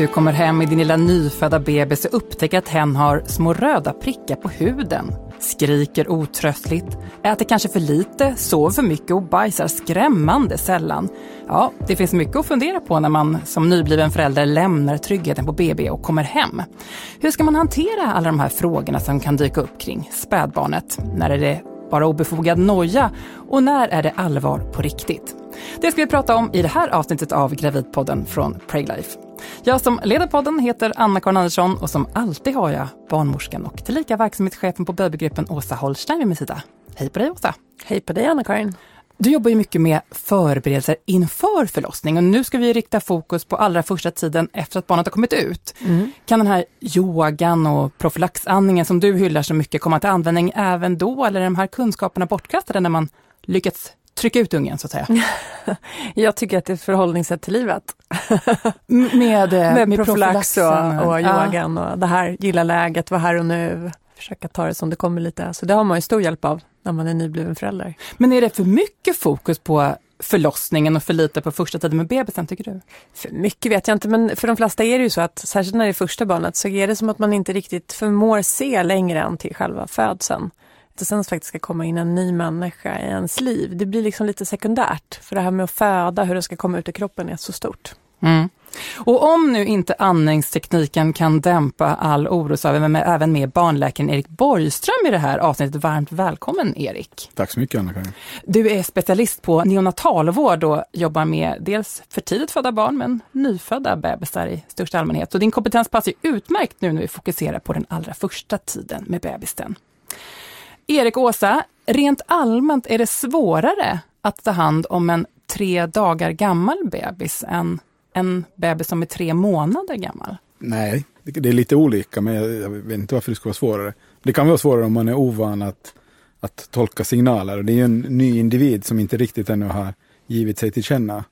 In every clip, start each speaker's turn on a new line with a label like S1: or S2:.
S1: Du kommer hem med din lilla nyfödda bebis och upptäcker att hen har små röda prickar på huden. Skriker otröstligt, äter kanske för lite, sover för mycket och bajsar skrämmande sällan. Ja, det finns mycket att fundera på när man som nybliven förälder lämnar tryggheten på BB och kommer hem. Hur ska man hantera alla de här frågorna som kan dyka upp kring spädbarnet? När är det bara obefogad noja och när är det allvar på riktigt? Det ska vi prata om i det här avsnittet av Gravidpodden från Preglife. Jag som leder podden heter Anna-Karin Andersson och som alltid har jag barnmorskan och tillika verksamhetschefen på babygruppen Åsa Holstein vid min sida. Hej på dig Åsa!
S2: Hej på dig Anna-Karin!
S1: Du jobbar ju mycket med förberedelser inför förlossning och nu ska vi rikta fokus på allra första tiden efter att barnet har kommit ut. Mm. Kan den här yogan och profylaxandningen som du hyllar så mycket komma till användning även då eller är de här kunskaperna bortkastade när man lyckats trycka ut ungen så att säga?
S2: Jag tycker att det är ett förhållningssätt till livet.
S1: med, med,
S2: med, med profylax och, och yogan ja. och det här, gilla läget, vara här och nu, försöka ta det som det kommer lite. Så det har man ju stor hjälp av när man är nybliven förälder.
S1: Men är det för mycket fokus på förlossningen och för lite på första tiden med bebisen tycker du?
S2: För mycket vet jag inte, men för de flesta är det ju så att särskilt när det är första barnet så är det som att man inte riktigt förmår se längre än till själva födseln det sen faktiskt ska komma in en ny människa i ens liv. Det blir liksom lite sekundärt, för det här med att föda, hur det ska komma ut i kroppen är så stort.
S1: Mm. Och om nu inte andningstekniken kan dämpa all oro så har vi med, även med barnläkaren Erik Borgström i det här avsnittet. Varmt välkommen Erik!
S3: Tack så mycket Anna-Karin!
S1: Du är specialist på neonatalvård och jobbar med dels för tidigt födda barn men nyfödda bebisar i största allmänhet. Och din kompetens passar utmärkt nu när vi fokuserar på den allra första tiden med bebisen. Erik och Åsa, rent allmänt är det svårare att ta hand om en tre dagar gammal bebis än en bebis som är tre månader gammal?
S3: Nej, det är lite olika, men jag vet inte varför det skulle vara svårare. Det kan vara svårare om man är ovan att, att tolka signaler. Det är ju en ny individ som inte riktigt ännu har givit sig till känna.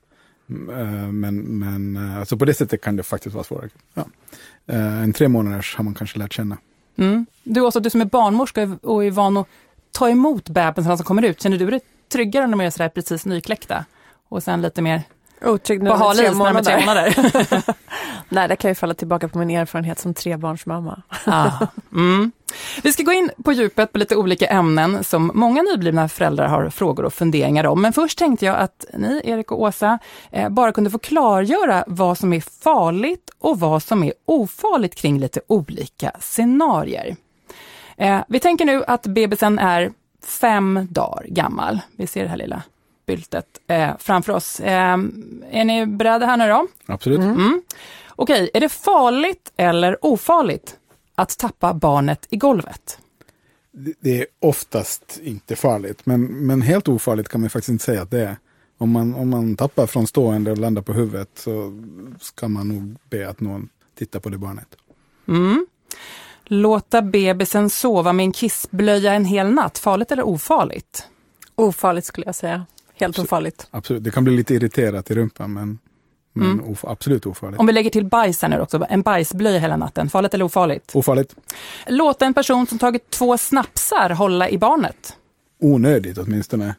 S3: Mm, eh, men, men eh, alltså på det sättet kan det faktiskt vara svårare. Ja. Eh, en tre månaders har man kanske lärt känna.
S1: Mm. Du också, du som är barnmorska och är van att ta emot bebisarna som kommer ut, känner du dig tryggare när de är sådär precis nykläckta? Och sen lite mer
S2: Otrygg nu på tre månader. månader. Nej, det kan ju falla tillbaka på min erfarenhet som trebarnsmamma.
S1: ah. mm. Vi ska gå in på djupet på lite olika ämnen som många nyblivna föräldrar har frågor och funderingar om. Men först tänkte jag att ni, Erik och Åsa, eh, bara kunde få klargöra vad som är farligt och vad som är ofarligt kring lite olika scenarier. Eh, vi tänker nu att bebisen är fem dagar gammal. Vi ser det här lilla byltet eh, framför oss. Eh, är ni beredda här nu då?
S3: Absolut. Mm. Mm.
S1: Okej, är det farligt eller ofarligt att tappa barnet i golvet?
S3: Det är oftast inte farligt, men, men helt ofarligt kan man faktiskt inte säga att det är. Om man, om man tappar från stående och landar på huvudet så ska man nog be att någon tittar på det barnet.
S1: Mm. Låta bebisen sova med en kissblöja en hel natt, farligt eller ofarligt?
S2: Ofarligt skulle jag säga. Helt absolut, ofarligt.
S3: Absolut, det kan bli lite irriterat i rumpan men, men mm. of, absolut ofarligt.
S1: Om vi lägger till bajsen nu också, en bajsblöja hela natten, farligt eller ofarligt?
S3: Ofarligt.
S1: Låta en person som tagit två snapsar hålla i barnet?
S3: Onödigt åtminstone.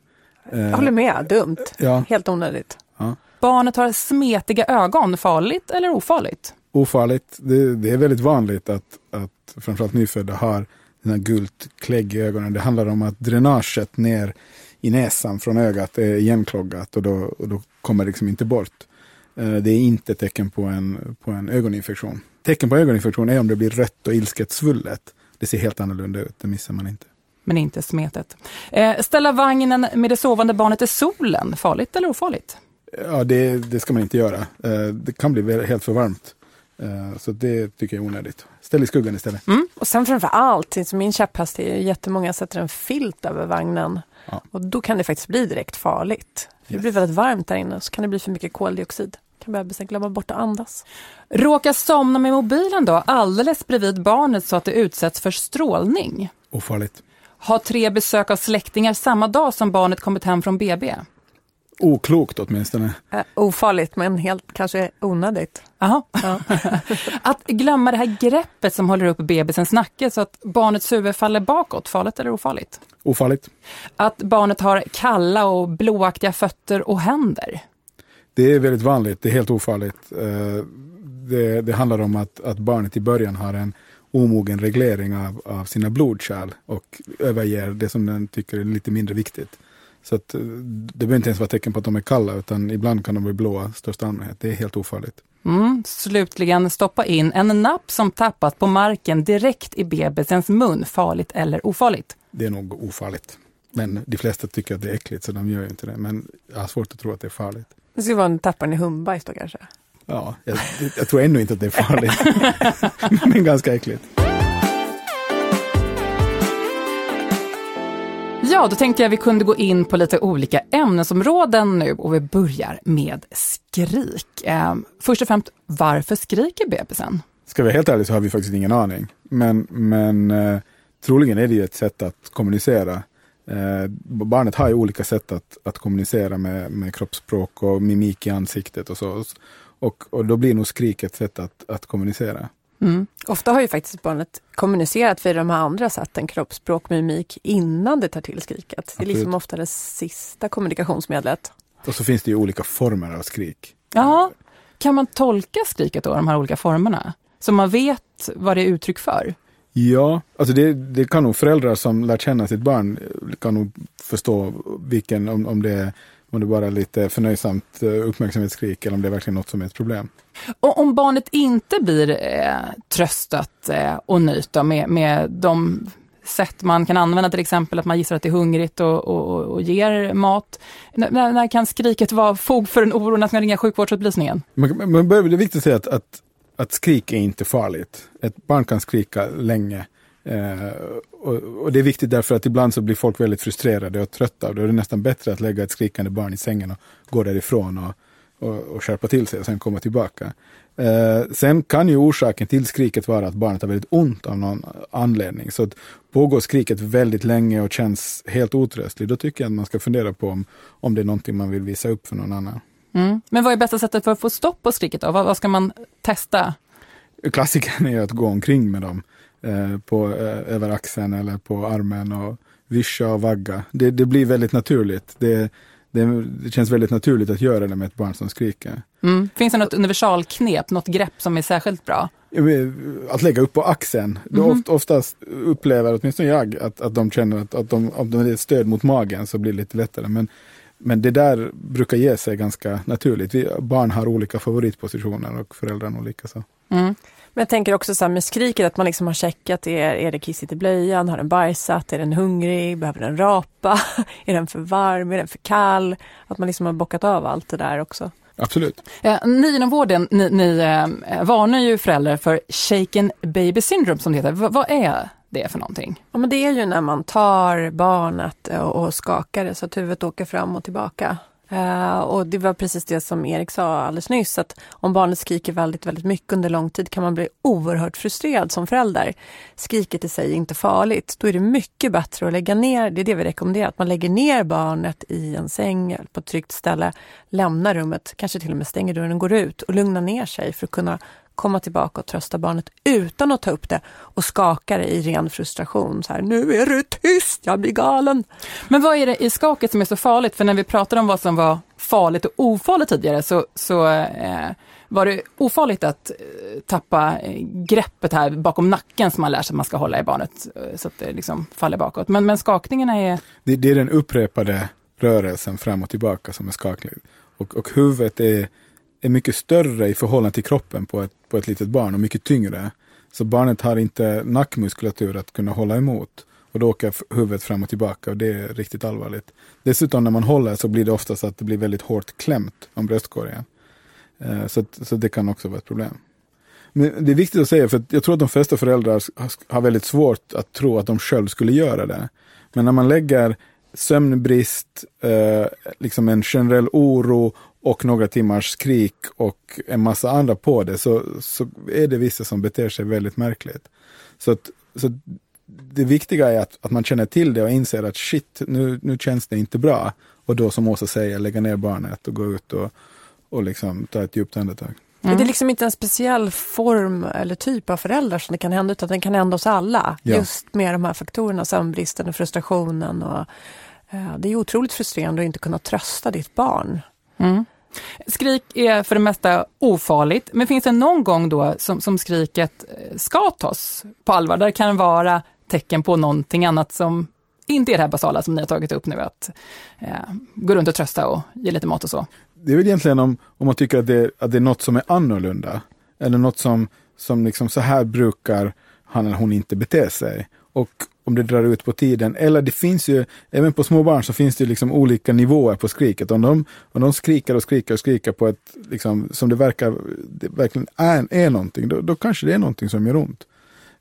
S2: Jag håller med, dumt. Ja. Helt onödigt.
S1: Ja. Barnet har smetiga ögon, farligt eller ofarligt?
S3: Ofarligt. Det, det är väldigt vanligt att, att framförallt nyfödda har den här gult klägg i ögonen. Det handlar om att dränaget ner i näsan från ögat är igenkloggat och då, och då kommer det liksom inte bort. Eh, det är inte tecken på en, på en ögoninfektion. Tecken på ögoninfektion är om det blir rött och ilsket svullet. Det ser helt annorlunda ut, det missar man inte.
S1: Men inte smetet. Eh, ställa vagnen med det sovande barnet i solen, farligt eller ofarligt?
S3: Ja, det, det ska man inte göra. Eh, det kan bli helt för varmt. Så det tycker jag är onödigt. Ställ i skuggan istället.
S2: Mm. Och sen framför allt, min käpphäst är jättemånga sätter en filt över vagnen. Ja. Och då kan det faktiskt bli direkt farligt. För det blir väldigt varmt där inne så kan det bli för mycket koldioxid. Kan bebisen glömma bort att andas.
S1: Råka somna med mobilen då, alldeles bredvid barnet så att det utsätts för strålning.
S3: Ofarligt.
S1: Ha tre besök av släktingar samma dag som barnet kommit hem från BB.
S3: Oklokt åtminstone.
S2: Uh, ofarligt men helt kanske onödigt.
S1: Aha. Ja. att glömma det här greppet som håller upp bebisens nacke så att barnets huvud faller bakåt, farligt eller ofarligt?
S3: Ofarligt.
S1: Att barnet har kalla och blåaktiga fötter och händer?
S3: Det är väldigt vanligt, det är helt ofarligt. Uh, det, det handlar om att, att barnet i början har en omogen reglering av, av sina blodkärl och överger det som den tycker är lite mindre viktigt. Så att, eh, det behöver inte ens vara tecken på att de är kalla, utan ibland kan de bli blåa största allmänhet. Det är helt ofarligt.
S1: Mm, slutligen, stoppa in en napp som tappat på marken direkt i bebisens mun. Farligt eller ofarligt?
S3: Det är nog ofarligt. Men de flesta tycker att det är äckligt, så de gör inte det. Men jag har svårt att tro att det är farligt.
S2: Det skulle vara en tapparen i hundbajs då kanske?
S3: Ja, jag, jag tror ändå inte att det är farligt. Men ganska äckligt.
S1: Ja, då tänkte jag vi kunde gå in på lite olika ämnesområden nu och vi börjar med skrik. Eh, först och främst, varför skriker bebisen?
S3: Ska vi vara helt ärliga så har vi faktiskt ingen aning. Men, men eh, troligen är det ju ett sätt att kommunicera. Eh, barnet har ju olika sätt att, att kommunicera med, med kroppsspråk och mimik i ansiktet och så. Och, och då blir nog skrik ett sätt att, att kommunicera.
S2: Mm. Ofta har ju faktiskt barnet kommunicerat via de här andra sätten, kroppsspråk, mimik, innan det tar till skriket. Det är liksom ofta det sista kommunikationsmedlet.
S3: Och så finns det ju olika former av skrik.
S1: Ja, kan man tolka skriket då, de här olika formerna? Så man vet vad det är uttryck för?
S3: Ja, alltså det, det kan nog föräldrar som lär känna sitt barn kan nog förstå vilken, om, om det är om det bara är lite förnöjsamt eh, uppmärksamhetsskrik eller om det är verkligen något som är ett problem.
S1: Och om barnet inte blir eh, tröstat eh, och nöjt då, med, med de sätt man kan använda, till exempel att man gissar att det är hungrigt och, och, och ger mat. N när, när, kan skriket vara fog för en oro när man ska ringa sjukvårdsupplysningen?
S3: Men, men det är viktigt att säga att, att, att skrik är inte farligt. Ett barn kan skrika länge. Eh, och, och, det är viktigt därför att ibland så blir folk väldigt frustrerade och trötta. Och då är det nästan bättre att lägga ett skrikande barn i sängen och gå därifrån och, och, och skärpa till sig och sen komma tillbaka. Eh, sen kan ju orsaken till skriket vara att barnet har väldigt ont av någon anledning. Så att pågår skriket väldigt länge och känns helt otröstligt, då tycker jag att man ska fundera på om, om det är någonting man vill visa upp för någon annan.
S1: Mm. Men vad är bästa sättet för att få stopp på skriket då? Vad, vad ska man testa?
S3: Klassikern är att gå omkring med dem på, eh, över axeln eller på armen och vischa och vagga. Det, det blir väldigt naturligt. Det, det, det, känns väldigt naturligt att göra det med ett barn som skriker.
S1: Mm. Finns det något universalknep, något grepp som är särskilt bra?
S3: Att lägga upp på axeln. Mm. Oft, oftast upplever åtminstone jag att, att de känner att, att de, om de är stöd mot magen så blir det lite lättare. Men, men det där brukar ge sig ganska naturligt. Vi, barn har olika favoritpositioner och föräldrarna olika. Så.
S2: Mm. Men jag tänker också så här med skriket, att man liksom har checkat, är, är det kissigt i blöjan, har den bajsat, är den hungrig, behöver den rapa, är den för varm, är den för kall? Att man liksom har bockat av allt det där också.
S3: Absolut.
S1: Eh, ni inom vården, ni, ni eh, varnar ju föräldrar för shaken baby syndrome som det heter. V vad är det för någonting?
S2: Ja, men det är ju när man tar barnet och, och skakar det så att huvudet åker fram och tillbaka. Uh, och det var precis det som Erik sa alldeles nyss, att om barnet skriker väldigt, väldigt mycket under lång tid kan man bli oerhört frustrerad som förälder. Skriket i sig är inte farligt. Då är det mycket bättre att lägga ner, det är det vi rekommenderar, att man lägger ner barnet i en säng på ett tryggt ställe, lämnar rummet, kanske till och med stänger dörren och går ut och lugnar ner sig för att kunna komma tillbaka och trösta barnet utan att ta upp det och skaka det i ren frustration. Så här, nu är du tyst, jag blir galen.
S1: Men vad är det i skaket som är så farligt? För när vi pratade om vad som var farligt och ofarligt tidigare så, så eh, var det ofarligt att eh, tappa eh, greppet här bakom nacken som man lär sig att man ska hålla i barnet eh, så att det liksom faller bakåt. Men, men skakningarna är...
S3: Det, det är den upprepade rörelsen fram och tillbaka som är skakning. Och, och huvudet är är mycket större i förhållande till kroppen på ett, på ett litet barn och mycket tyngre. Så barnet har inte nackmuskulatur att kunna hålla emot. Och då åker huvudet fram och tillbaka och det är riktigt allvarligt. Dessutom när man håller så blir det ofta så att det blir väldigt hårt klämt om bröstkorgen. Eh, så, så det kan också vara ett problem. Men det är viktigt att säga, för jag tror att de flesta föräldrar har väldigt svårt att tro att de själv skulle göra det. Men när man lägger sömnbrist, eh, liksom en generell oro och några timmars skrik och en massa andra på det så, så är det vissa som beter sig väldigt märkligt. Så, att, så det viktiga är att, att man känner till det och inser att shit, nu, nu känns det inte bra. Och då som Åsa säger, lägga ner barnet och gå ut och, och liksom ta ett djupt andetag.
S2: Mm. Det är liksom inte en speciell form eller typ av föräldrar som det kan hända, utan det kan hända oss alla. Ja. Just med de här faktorerna, sömnbristen och frustrationen. Och, eh, det är otroligt frustrerande att inte kunna trösta ditt barn. Mm.
S1: Skrik är för det mesta ofarligt, men finns det någon gång då som, som skriket eh, ska tas på allvar? Där det kan vara tecken på någonting annat som inte är det här basala som ni har tagit upp nu, att eh, gå runt och trösta och ge lite mat och så.
S3: Det är väl egentligen om, om man tycker att det, att det är något som är annorlunda, eller något som, som liksom så här brukar han eller hon inte bete sig. Och om det drar ut på tiden. Eller det finns ju, även på små barn så finns det liksom olika nivåer på skriket. Om de, om de skriker och skriker och skriker på ett, liksom, som det verkar, det verkligen är, är någonting, då, då kanske det är någonting som gör ont.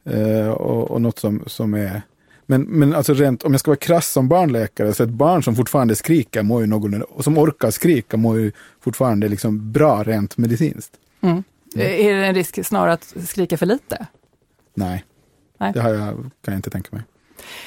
S3: Eh, och, och något som, som är men, men alltså rent, om jag ska vara krass som barnläkare, så ett barn som fortfarande skriker mår ju någon, och som orkar skrika mår ju fortfarande liksom bra rent medicinskt.
S1: Mm. Mm. Är det en risk snarare att skrika för lite?
S3: Nej, Nej. det har jag, kan jag inte tänka mig.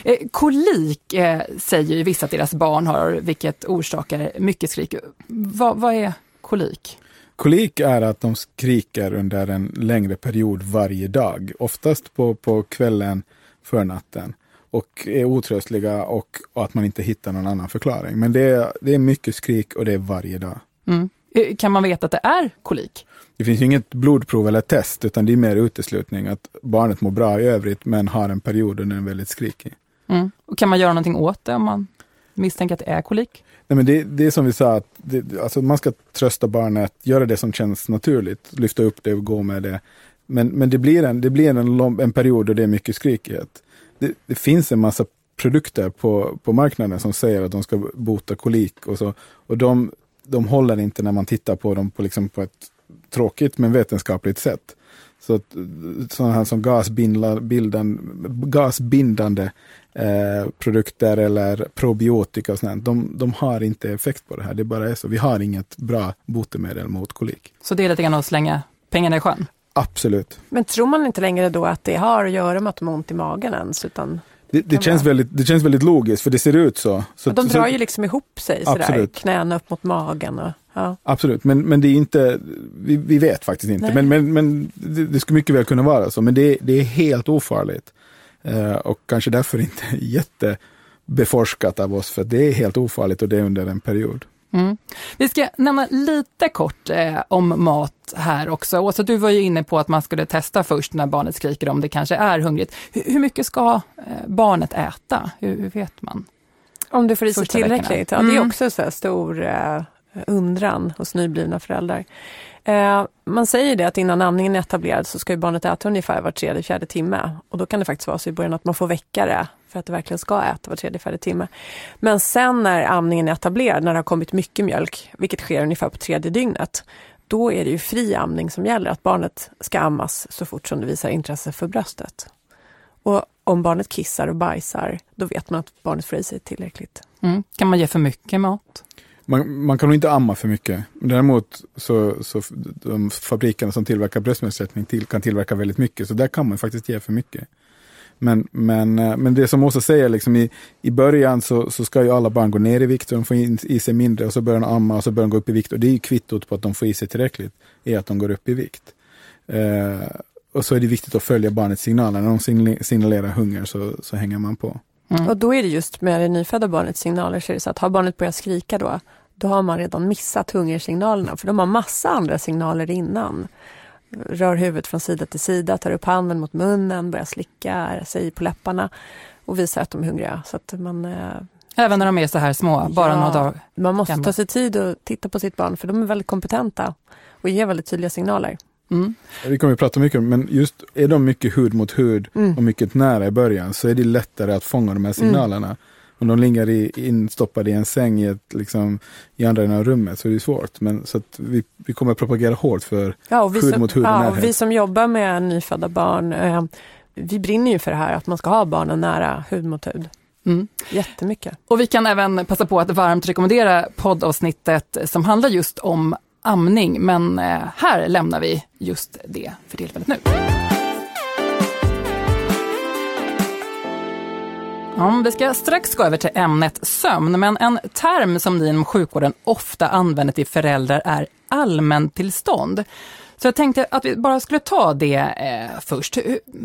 S1: Eh, kolik eh, säger ju vissa att deras barn har, vilket orsakar mycket skrik. Va, vad är kolik?
S3: Kolik är att de skriker under en längre period varje dag, oftast på, på kvällen för natten och är otröstliga och, och, att man inte hittar någon annan förklaring. Men det är, det är mycket skrik och det är varje dag.
S1: Mm. Eh, kan man veta att det är kolik?
S3: Det finns inget blodprov eller test, utan det är mer uteslutning att barnet mår bra i övrigt, men har en period när den är väldigt skrikig.
S1: Mm. Och kan man göra någonting åt det om man misstänker att det är kolik?
S3: Nej, men det, det är som vi sa, att det, alltså man ska trösta barnet, göra det som känns naturligt, lyfta upp det och gå med det. Men, men det blir, en, det blir en, en period då det är mycket skrikighet. Det, det, finns en massa produkter på, på marknaden som säger att de ska bota kolik och så. Och de, de håller inte när man tittar på dem på, liksom på ett tråkigt men vetenskapligt sätt. Så att, sådana här som gasbindande eh, produkter eller probiotika och sånt, de, de har inte effekt på det här. Det bara är så. Vi har inget bra botemedel mot kolik.
S1: Så det är lite grann att slänga pengarna i sjön?
S3: Absolut.
S2: Men tror man inte längre då att det har att göra med att de har ont i magen ens? Utan
S3: det, det känns väldigt, det känns väldigt logiskt, för det ser ut så. så
S2: de drar så, ju liksom ihop sig sådär, knäna upp mot magen. Och, ja.
S3: Absolut, men, men det är inte, vi, vi vet faktiskt inte, men, men, men det, det skulle mycket väl kunna vara så, men det, det är helt ofarligt. Uh, och kanske därför inte jättebeforskat av oss, för det är helt ofarligt och det är under en period.
S1: Mm. Vi ska nämna lite kort eh, om mat här också. Åsa, du var ju inne på att man skulle testa först när barnet skriker om det kanske är hungrigt. Hur, hur mycket ska eh, barnet äta? Hur, hur, vet man?
S2: Om du får i sig tillräckligt? Ja. Det är mm. också så stor eh, undran hos nyblivna föräldrar. Eh, man säger det att innan amningen är etablerad så ska barnet äta ungefär var tredje, fjärde timme. Och då kan det faktiskt vara så i början att man får väcka det för att det verkligen ska äta var tredje, fjärde timme. Men sen när amningen är etablerad, när det har kommit mycket mjölk, vilket sker ungefär på tredje dygnet, då är det ju fri amning som gäller, att barnet ska ammas så fort som det visar intresse för bröstet. Och om barnet kissar och bajsar, då vet man att barnet får i sig tillräckligt.
S1: Mm. Kan man ge för mycket mat?
S3: Man, man kan nog inte amma för mycket. Däremot så, så de fabrikerna som tillverkar bröstmjölksersättning till, kan tillverka väldigt mycket, så där kan man faktiskt ge för mycket. Men, men, eh, men det som Åsa säger, liksom i, i början så, så ska ju alla barn gå ner i vikt, så de får in, i sig mindre och så börjar de amma och så börjar de gå upp i vikt. Och det är ju kvittot på att de får i sig tillräckligt, är att de går upp i vikt. Eh, och så är det viktigt att följa barnets signaler. När de signalerar hunger så, så hänger man på.
S2: Mm. Och då är det just med det nyfödda barnets signaler, så är det så att har barnet börjat skrika då, då har man redan missat hungersignalerna, för de har massa andra signaler innan. Rör huvudet från sida till sida, tar upp handen mot munnen, börjar slicka sig på läpparna och visar att de är hungriga. Så att man, eh,
S1: Även när de är så här små, bara ja, några dagar
S2: Man måste gamla. ta sig tid och titta på sitt barn, för de är väldigt kompetenta och ger väldigt tydliga signaler.
S3: Mm. Vi kommer att prata mycket om men just är de mycket hud mot hud mm. och mycket nära i början så är det lättare att fånga de här signalerna. Mm. Om de ligger i, instoppade i en säng i, ett, liksom, i andra delen av rummet så är det svårt. Men, så vi, vi kommer att propagera hårt för ja, hud som, mot hud
S2: ja, och Vi som jobbar med nyfödda barn, eh, vi brinner ju för det här att man ska ha barnen nära hud mot hud. Mm. Jättemycket.
S1: Och vi kan även passa på att varmt rekommendera poddavsnittet som handlar just om amning, men eh, här lämnar vi just det för tillfället nu. Ja, vi ska strax gå över till ämnet sömn, men en term som ni inom sjukvården ofta använder till föräldrar är allmäntillstånd. Så jag tänkte att vi bara skulle ta det eh, först.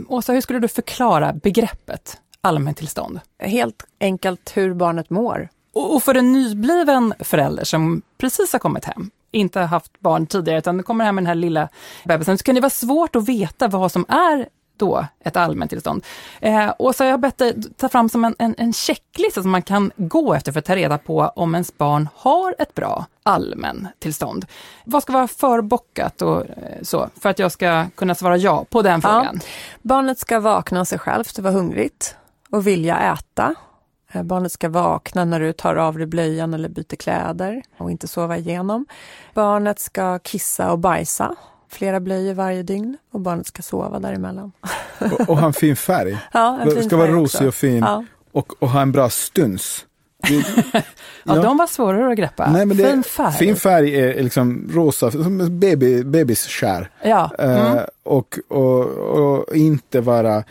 S1: Åsa, hur skulle du förklara begreppet allmäntillstånd?
S2: Helt enkelt hur barnet mår.
S1: Och, och för en nybliven förälder som precis har kommit hem, inte haft barn tidigare utan kommer hem med den här lilla bebisen så kan det vara svårt att veta vad som är då ett allmäntillstånd. Eh, och så har jag bett dig ta fram som en, en, en checklista som man kan gå efter för att ta reda på om ens barn har ett bra allmäntillstånd. Vad ska vara förbockat och eh, så för att jag ska kunna svara ja på den frågan? Ja.
S2: Barnet ska vakna av sig självt och vara hungrigt och vilja äta. Eh, barnet ska vakna när du tar av dig blöjan eller byter kläder och inte sova igenom. Barnet ska kissa och bajsa flera blöjor varje dygn och barnet ska sova däremellan.
S3: Och, och ha en fin färg.
S2: Ja, en fin
S3: ska
S2: vara
S3: rosig och fin
S2: ja.
S3: och, och ha en bra stuns.
S1: ja, ja, de var svårare att greppa.
S3: Nej, men det,
S1: fin färg.
S3: Fin färg är liksom rosa, som baby, bebisskär.
S1: Ja.
S3: Eh, mm. Uh, och, och, och inte vara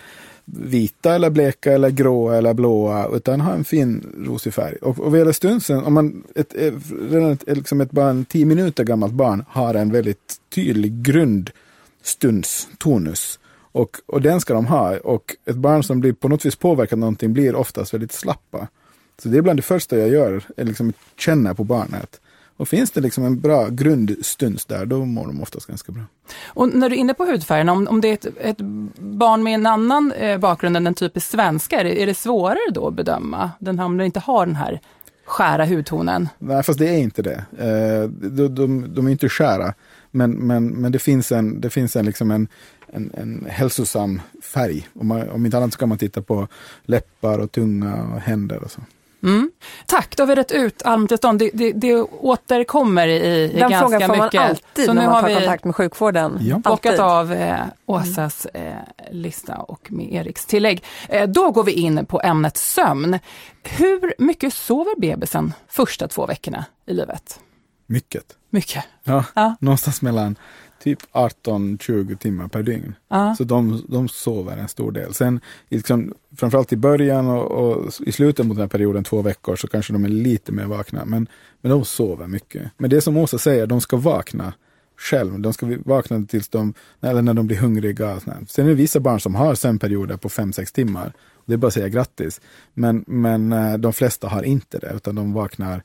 S3: vita eller bleka eller gråa eller blåa utan ha en fin rosig färg. Och, och vad gäller stunsen, om man ett, ett, redan ett, liksom ett barn, tio minuter gammalt barn har en väldigt tydlig grundstuns, tonus. Och, och den ska de ha. Och ett barn som blir på något vis påverkat någonting blir oftast väldigt slappa. Så det är bland det första jag gör, är liksom känna på barnet. Och finns det liksom en bra grundstuns där, då mår de oftast ganska bra.
S1: Och när du är inne på hudfärgen, om, om det är ett, ett barn med en annan eh, bakgrund än den typiskt svenska, är det, är det svårare då att bedöma? Den, om den inte har den här skära hudtonen?
S3: Nej, fast det är inte det. Eh, de, de, de, är inte skära, men, men, men det finns en, det finns en, liksom en, en, en hälsosam färg. Om, man, om inte annat så kan man titta på läppar och tunga och händer och så.
S1: Mm. Tack, då har vi rätt ut allmäntillstånd. Det, det, det återkommer i, i
S2: Den
S1: ganska mycket.
S2: Den frågan får man alltid
S1: Så
S2: nu när man tar kontakt med sjukvården.
S1: Ja. Bockat av eh, Åsas eh, lista och med Eriks tillägg. Eh, då går vi in på ämnet sömn. Hur mycket sover bebisen första två veckorna i livet?
S3: Mycket.
S1: Mycket?
S3: Ja, ja. någonstans mellan typ 18-20 timmar per dygn. Uh. Så de, de sover en stor del. Sen liksom, framförallt i början och, och, i slutet mot den här perioden, två veckor, så kanske de är lite mer vakna. Men, men de sover mycket. Men det som Åsa säger, de ska vakna själv. De ska vakna tills de, eller när de blir hungriga. Sen är det vissa barn som har sömnperioder på 5-6 timmar. Det är bara att säga grattis. Men, men eh, de flesta har inte det, utan de vaknar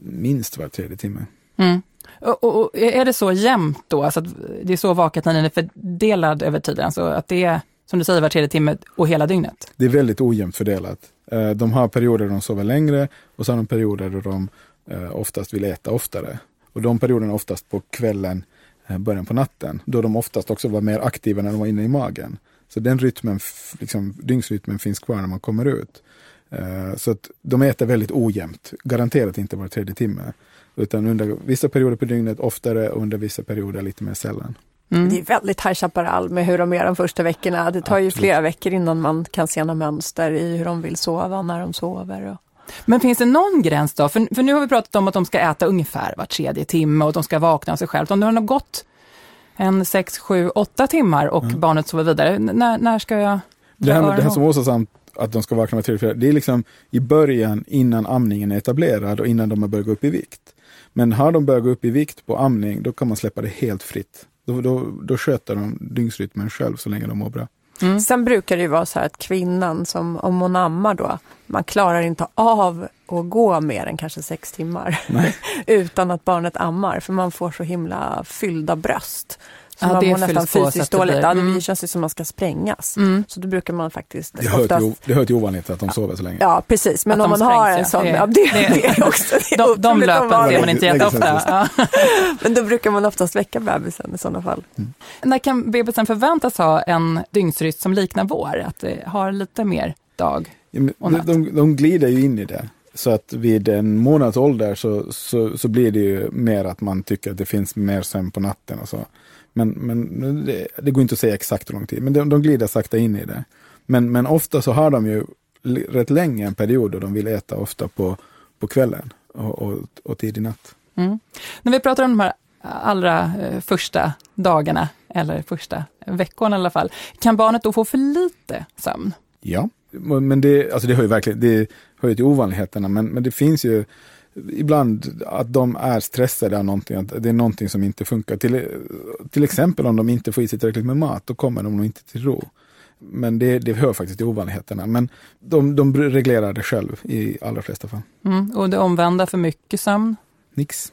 S3: minst var tredje timme.
S1: Mm. Och, och, är det så jämnt då, alltså att det är så vaket när den är fördelad över tiden, alltså att det är som du säger var tredje timme och hela dygnet?
S3: Det är väldigt ojämnt fördelat. Eh, de har perioder då de sover längre och så har de perioder då de eh, oftast vill äta oftare. Och de perioderna är oftast på kvällen, eh, början på natten, då de oftast också var mer aktiva när de var inne i magen. Så den rytmen, liksom, dygnsrytmen finns kvar när man kommer ut. Så att de äter väldigt ojämnt, garanterat inte var tredje timme. Utan under vissa perioder på dygnet oftare och under vissa perioder lite mer sällan.
S2: Mm. Det är väldigt High Chaparral med hur de gör de första veckorna. Det tar Absolut. ju flera veckor innan man kan se några mönster i hur de vill sova, när de sover. Och...
S1: Men finns det någon gräns då? För, för nu har vi pratat om att de ska äta ungefär var tredje timme och de ska vakna av sig själv. Om det har gått en sex, sju, åtta timmar och mm. barnet sover vidare, när, när ska jag
S3: det här, det här som Åsa sa, att de ska vakna var tredje, det är liksom i början innan amningen är etablerad och innan de har börjat gå upp i vikt. Men har de börjat gå upp i vikt på amning, då kan man släppa det helt fritt. Då, då, då sköter de dygnsrytmen själv så länge de mår bra.
S2: Mm. Sen brukar det ju vara så här att kvinnan, som, om hon ammar då, man klarar inte av att gå mer än kanske sex timmar utan att barnet ammar, för man får så himla fyllda bröst. Så ja, man mår nästan fysiskt dåligt. Ja, det mm. känns ju som man ska sprängas. Mm. Så då brukar man faktiskt...
S3: Det hör, oftast... till, det hör till ovanligt att de sover så länge.
S2: Ja, precis. Men att om man har en sån... Ja, det, det är också det
S1: De, de löpen ser man inte jätteofta.
S2: Men då brukar man oftast väcka bebisen i sådana fall. Mm.
S1: När kan bebisen förväntas ha en dygnsrytm som liknar vår? Att det har lite mer dag och natt?
S3: De, de, de glider ju in i det. Så att vid en månads ålder så, så, så, blir det ju mer att man tycker att det finns mer sömn på natten och så. Men, men det, det, går inte att säga exakt hur lång tid, men de, de glider sakta in i det. Men, men ofta så har de ju rätt länge en period då de vill äta ofta på, på kvällen och, och, och tidig natt.
S1: Mm. När vi pratar om de här allra eh, första dagarna, eller första veckorna i alla fall, kan barnet då få för lite sömn?
S3: Ja, men det, alltså det hör ju verkligen det hör ju till ovanligheterna, men, men det finns ju ibland att de är stressade av någonting, att det är någonting som inte funkar. Till, till exempel om de inte får i sig tillräckligt med mat, då kommer de nog inte till ro. Men det, det hör faktiskt till ovanligheterna. Men de, de reglerar det själv i allra flesta fall.
S1: Mm, och det omvända för mycket sömn?
S3: Nix.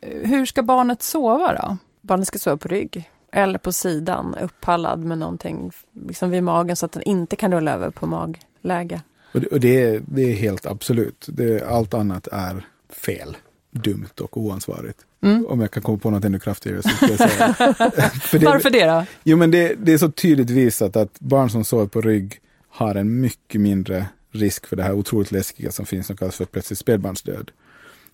S1: hur ska barnet sova då?
S2: Barnet ska sova på rygg eller på sidan, upphallad med någonting liksom vid magen så att den inte kan rulla över på magläge.
S3: Och det, och det, är, det är helt absolut. Det, allt annat är fel, dumt och oansvarigt. Mm. Om jag kan komma på något ännu kraftigare så ska jag säga.
S1: Det, Varför det då?
S3: Jo men det, det är så tydligt visat att barn som sover på rygg har en mycket mindre risk för det här otroligt läskiga som finns som kallas för plötslig spädbarnsdöd.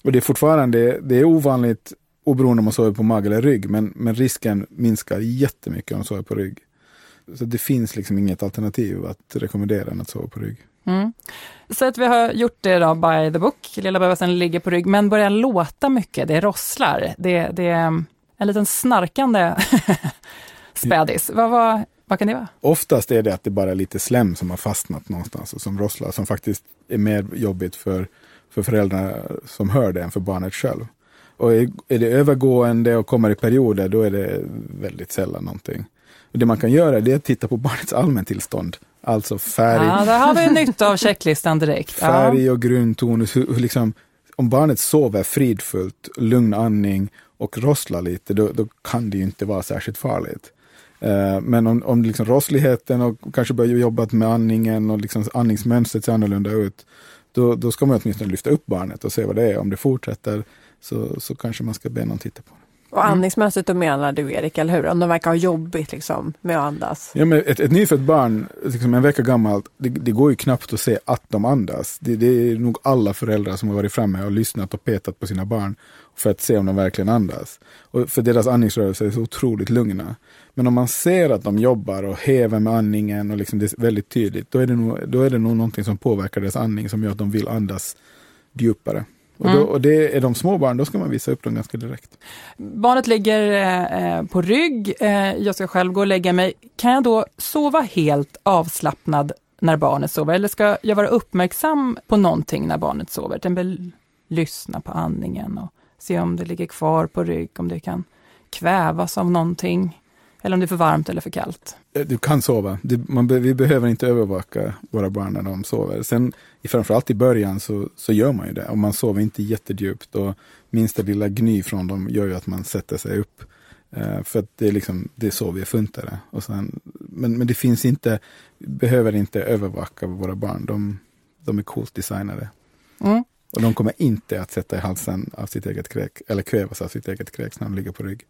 S3: Och det är fortfarande, det är ovanligt oberoende om man sover på mage eller rygg, men, men risken minskar jättemycket om man sover på rygg. Så det finns liksom inget alternativ att rekommendera än att sova på rygg. Mm.
S1: Så att vi har gjort det då by the book, lilla bebisen ligger på rygg, men börjar låta mycket, det rosslar, det, det är mm, en liten snarkande spädis. Vad, vad, vad kan det vara?
S3: Oftast är det att det bara är lite slem som har fastnat någonstans och som rosslar, som faktiskt är mer jobbigt för, för föräldrarna som hör det än för barnet själv. Och är, är det övergående och kommer i perioder, då är det väldigt sällan någonting. Och det man kan göra det är att titta på barnets allmäntillstånd. Alltså färg.
S1: Ja, där har vi nytta av checklistan direkt.
S3: Färg och grundtonus. Hur, hur liksom, om barnet sover fridfullt, lugn andning och rosslar lite, då, då kan det ju inte vara särskilt farligt. Uh, men om, om liksom rossligheten och kanske börjar jobba med andningen och liksom andningsmönstret ser annorlunda ut, då, då ska man åtminstone lyfta upp barnet och se vad det är. Om det fortsätter så, så kanske man ska be någon titta på det.
S2: Och andningsmönstret då menar du Erik, eller hur? Om de verkar ha jobbigt liksom, med att andas.
S3: Ja, men ett, ett nyfött barn, liksom en vecka gammalt, det, det, går ju knappt att se att de andas. Det, det, är nog alla föräldrar som har varit framme och lyssnat och petat på sina barn för att se om de verkligen andas. Och för deras andningsrörelser är så otroligt lugna. Men om man ser att de jobbar och häver med andningen och liksom det är väldigt tydligt, då är, det nog, då är det nog någonting som påverkar deras andning som gör att de vill andas djupare. Och, då, mm. och det är de små barn, då ska man visa upp dem ganska direkt.
S1: Barnet ligger eh, på rygg, eh, jag ska själv gå och lägga mig. Kan jag då sova helt avslappnad när barnet sover? Eller ska jag vara uppmärksam på någonting när barnet sover? Till exempel lyssna på andningen och se om det ligger kvar på rygg, om det kan kvävas av någonting. Eller om det är för varmt eller för kallt.
S3: Eh, du kan sova. Du, man, vi behöver inte övervaka våra barn när de sover. Sen framförallt i början så, så gör man ju det. Om man sover inte jättedjupt och minsta lilla gny från dem gör ju att man sätter sig upp. Uh, för att det är, liksom, det är så vi är funtade. Och sen, men, men det finns inte, behöver inte övervaka våra barn. De, de är coolt designade. Mm. Och de kommer inte att sätta i halsen av sitt eget kräk, eller kvävas av sitt eget kräk när de ligger på rygg.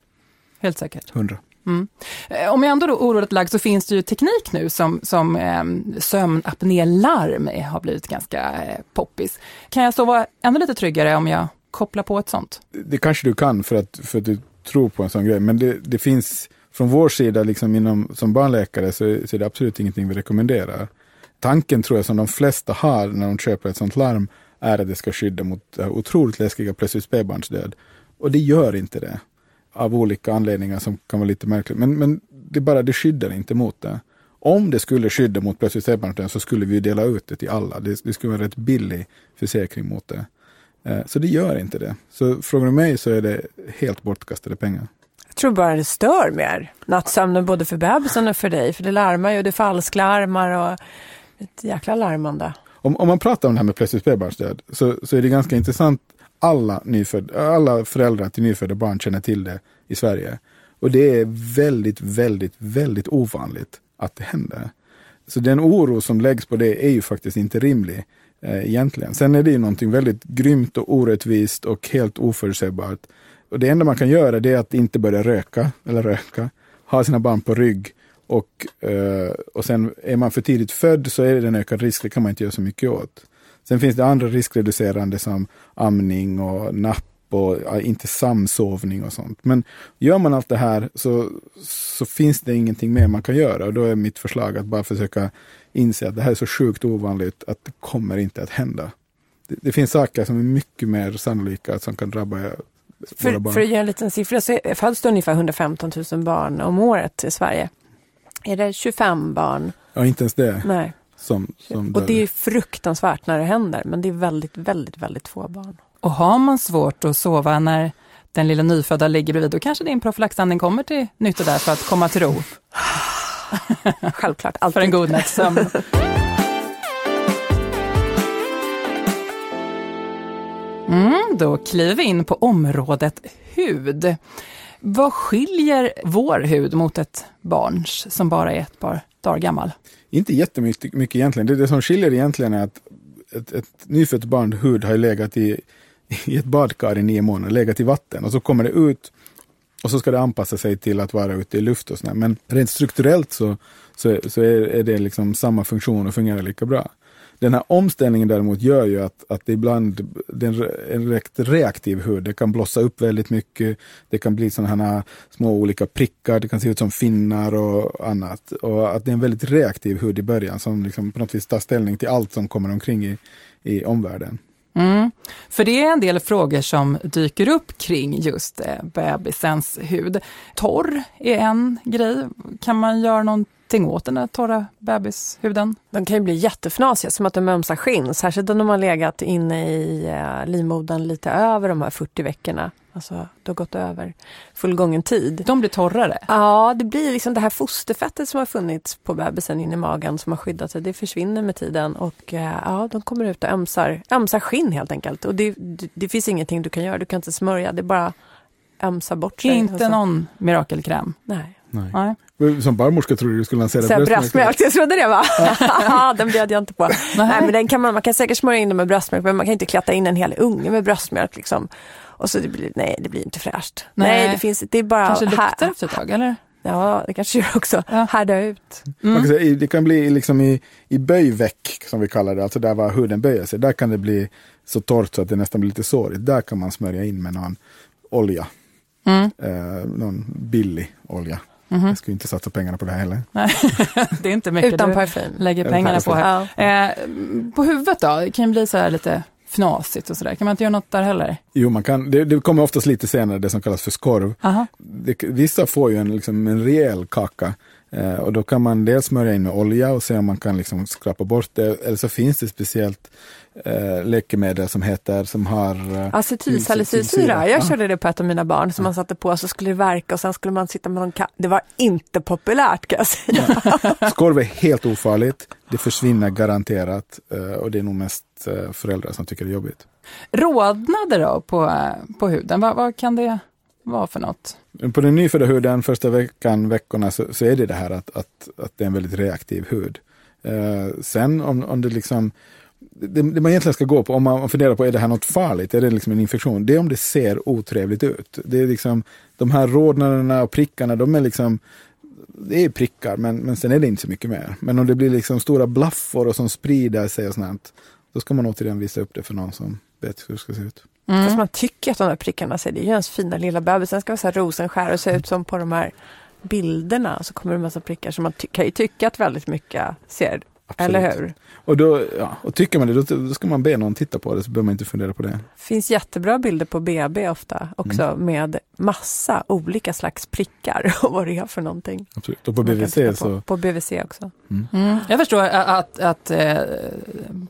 S1: Helt säkert?
S3: Hundra.
S1: Mm. Eh, om jag ändå då oroligt lagd så finns det ju teknik nu som, som eh, sömnapnélarm har blivit ganska eh, poppis. Kan jag sova ännu lite tryggare om jag kopplar på ett sånt?
S3: Det kanske du kan för att, för att du tror på en sån grej, men det, det finns från vår sida liksom inom, som barnläkare så, så är det absolut ingenting vi rekommenderar. Tanken tror jag som de flesta har när de köper ett sånt larm är att det ska skydda mot eh, otroligt läskiga plötsligt spädbarnsdöd. Och det gör inte det av olika anledningar som kan vara lite märkligt. Men, men det bara, det skyddar inte mot det. Om det skulle skydda mot plötsligt spädbarnsdöd så skulle vi dela ut det till alla. Det, det skulle vara en rätt billig försäkring mot det. Eh, så det gör inte det. Så frågar mig så är det helt bortkastade pengar.
S2: Jag tror bara det stör mer nattsömnen både för bebisen och för dig. För det larmar ju, det falsklarmar och ett jäkla larmande.
S3: Om, om man pratar om det här med plötsligt spädbarnsdöd så, så är det ganska intressant alla, nyföd, alla föräldrar till nyfödda barn känner till det i Sverige. Och det är väldigt, väldigt, väldigt ovanligt att det händer. Så den oro som läggs på det är ju faktiskt inte rimlig eh, egentligen. Sen är det ju någonting väldigt grymt och orättvist och helt oförutsägbart. Och det enda man kan göra det är att inte börja röka eller röka, ha sina barn på rygg och, eh, och sen är man för tidigt född så är det en ökad risk, det kan man inte göra så mycket åt. Sen finns det andra riskreducerande som amning och napp och inte samsovning och sånt. Men gör man allt det här så, så finns det ingenting mer man kan göra. Och då är mitt förslag att bara försöka inse att det här är så sjukt ovanligt att det kommer inte att hända. Det, det finns saker som är mycket mer sannolika som kan drabba
S2: för,
S3: barn.
S2: För att ge en liten siffra så föds det ungefär 115 000 barn om året i Sverige. Är det 25 barn?
S3: Ja, inte ens det.
S2: Nej.
S3: Som, som
S2: och det är fruktansvärt när det händer, men det är väldigt, väldigt, väldigt få barn.
S1: Och har man svårt att sova när den lilla nyfödda ligger bredvid, då kanske din profylaxandning kommer till nytta där för att komma till ro.
S2: Självklart,
S1: alltid. För en god natts sömn. Mm, då kliver vi in på området hud. Vad skiljer vår hud mot ett barns som bara är ett par dagar gammal?
S3: Inte jättemycket mycket egentligen. Det, det som skiljer egentligen är att ett, ett nyfött barn hud har legat i, i ett badkar i nio månader, legat i vatten och så kommer det ut och så ska det anpassa sig till att vara ute i luft och sådär. Men rent strukturellt så, så, så är, är, det liksom samma funktion och fungerar lika bra. Den här omställningen däremot gör ju att, att det ibland det är en direkt reaktiv hud. Det kan blossa upp väldigt mycket. Det kan bli sådana här små olika prickar. Det kan se ut som finnar och annat. Och att det är en väldigt reaktiv hud i början som liksom på något vis tar ställning till allt som kommer omkring i, i omvärlden.
S1: Mm. För det är en del frågor som dyker upp kring just eh, bebisens hud. Torr är en grej. Kan man göra någonting åt den där torra bebishuden?
S2: De kan ju bli jättefnasiga, som att de mumsar skinn. Särskilt om de har legat inne i eh, livmodern lite över de här 40 veckorna. Alltså, det har gått över fullgången tid.
S1: De blir torrare?
S2: Ja, det blir liksom det här fosterfettet som har funnits på bebisen in i magen som har skyddat sig. Det försvinner med tiden och eh, ja, de kommer ut och ömsar, ömsar skinn helt enkelt. Och det, det, det finns ingenting du kan göra, du kan inte smörja, det är bara ömsa bort sig.
S1: Inte någon mirakelkräm?
S2: Nej.
S3: Nej. Nej. Som barnmorska trodde du skulle lansera
S2: bröstmjölk. bröstmjölk. Jag trodde det va? den bjöd jag inte på. Nej, men den kan man, man kan säkert smörja in den med bröstmjölk men man kan inte klatta in en hel unge med bröstmjölk. Liksom. Och så det blir, nej, det blir inte fräscht. Nej, nej det finns, det är bara...
S1: Kanske luktar efter ett tag, eller?
S2: Ja, det kanske gör också. Ja. Härda ut.
S3: Mm. Man kan säga, det kan bli liksom i, i böjveck, som vi kallar det, alltså där var huden böjer sig. Där kan det bli så torrt så att det nästan blir lite sårigt. Där kan man smörja in med någon olja. Mm. Eh, någon billig olja. Mm -hmm. Jag skulle inte satsa pengarna på det här heller.
S1: Nej, det är inte mycket
S2: Utan
S1: du
S2: parfym.
S1: lägger pengarna på här. Ja. Eh, på huvudet då, det kan bli så här lite fnasigt och sådär. Kan man inte göra något där heller?
S3: Jo, man kan. Det, det kommer oftast lite senare, det som kallas för skorv. Det, vissa får ju en, liksom, en rejäl kaka. Eh, och då kan man dels smörja in med olja och se om man kan liksom skrapa bort det. Eller så finns det speciellt eh, läkemedel som heter, som har...
S2: Eh, Acetylsalicylsyra. Jag körde det på ett av mina barn som ja. man satte på så skulle det verka och sen skulle man sitta med någon Det var inte populärt kan jag säga.
S3: Ja. Skorv är helt ofarligt. Det försvinner garanterat eh, och det är nog mest eh, föräldrar som tycker det är jobbigt.
S1: Rodnader då på, på huden, vad, vad kan det vara för något?
S3: På den nyfödda huden, första veckan, veckorna, så, så är det det här att, att, att det är en väldigt reaktiv hud. Eh, sen om, om det liksom det, det, man egentligen ska gå på, om man funderar på är det här något farligt, är det liksom en infektion? Det är om det ser otrevligt ut. Det är liksom, de här rodnaderna och prickarna, de är liksom, det är prickar, men, men sen är det inte så mycket mer. Men om det blir liksom stora blaffor och som sprider sig och sånt, då ska man återigen visa upp det för någon som vet hur det ska se ut.
S2: Mm. Fast man tycker att de där prickarna ser, det är ju ens fina lilla bebis, den ska vara så här rosenskär och se ut som på de här bilderna, så kommer det en massa prickar. Så man kan ju tycka att väldigt mycket ser Absolut. Eller hur?
S3: Och, då, ja, och tycker man det, då, då, ska man be någon titta på det, så behöver man inte fundera på det. Det
S2: finns jättebra bilder på BB ofta också mm. med massa olika slags prickar och vad det är för någonting.
S3: Absolut, och på BVC
S2: på,
S3: så...
S2: På BVC också.
S1: Mm. Mm. Jag förstår att, att, att eh,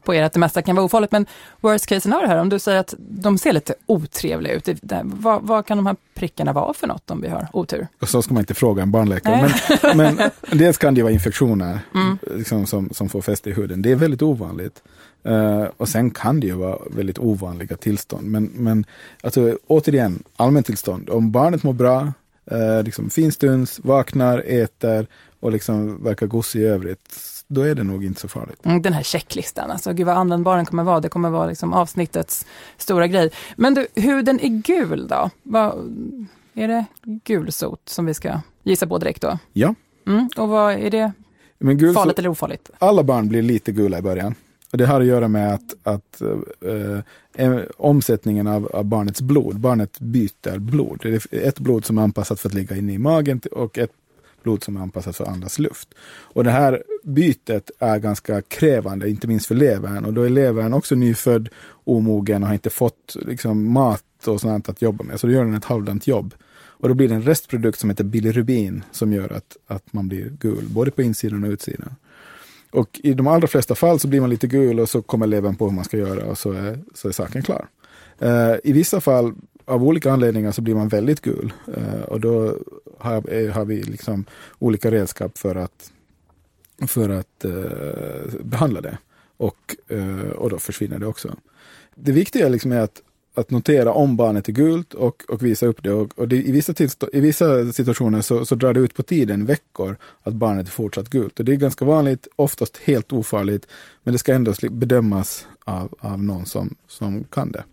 S1: på er att det mesta kan vara ofarligt, men worst case scenario här, om du säger att de ser lite otrevliga ut, det, vad, vad, kan de här prickarna vara för något om vi har otur?
S3: Och så ska man inte fråga en barnläkare, men, men dels kan det vara infektioner mm. liksom, som, som får fäste i huden. Det är väldigt ovanligt. Uh, och sen kan det ju vara väldigt ovanliga tillstånd. Men, men alltså, återigen, allmäntillstånd. Om barnet mår bra, uh, liksom finstuns, vaknar, äter och liksom verkar gosig i övrigt, då är det nog inte så farligt.
S1: Mm, den här checklistan, alltså gud vad användbar den kommer vara. Det kommer vara liksom avsnittets stora grej. Men du, huden är gul då? Vad, är det gulsot som vi ska gissa på direkt då?
S3: Ja.
S1: Mm, och vad är det men gul, Farligt eller ofarligt?
S3: Alla barn blir lite gula i början. Och det har att göra med att, att äh, omsättningen av, av, barnets blod, barnet byter blod. Det är ett blod som är anpassat för att ligga inne i magen och ett blod som är anpassat för att andas luft. Och det här bytet är ganska krävande, inte minst för levern. Och då är levern också nyfödd, omogen och har inte fått liksom, mat och sånt att jobba med. Så då gör den ett halvdant jobb. Och då blir det en restprodukt som heter bilirubin som gör att, att man blir gul, både på insidan och utsidan. Och i de allra flesta fall så blir man lite gul och så kommer levern på hur man ska göra och så är, så är saken klar. Uh, I vissa fall, av olika anledningar, så blir man väldigt gul. Eh, och då har, eh, har vi liksom olika redskap för att, för att eh, behandla det. Och, och då försvinner det också. Det viktiga liksom är att att notera om barnet är gult och, och visa upp det. Och, och det, i, vissa i vissa situationer så, så drar det ut på tiden, veckor, att barnet är fortsatt gult. Och det är ganska vanligt, oftast helt ofarligt, men det ska ändå bedömas av, av någon som, som kan det.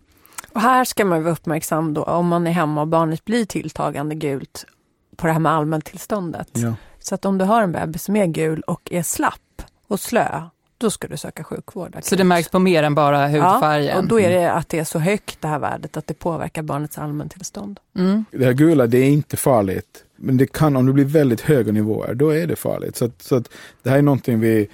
S2: Och här ska man vara uppmärksam då om man är hemma och barnet blir tilltagande gult på det här med allmäntillståndet.
S3: Ja.
S2: Så att om du har en bebis som är gul och är slapp och slö, då ska du söka sjukvård.
S1: Så det märks på mer än bara hudfärgen?
S2: Ja, och då är det att det är så högt det här värdet att det påverkar barnets allmäntillstånd.
S3: Mm. Det här gula, det är inte farligt. Men det kan, om det blir väldigt höga nivåer, då är det farligt. Så, att, så att det här är någonting vi,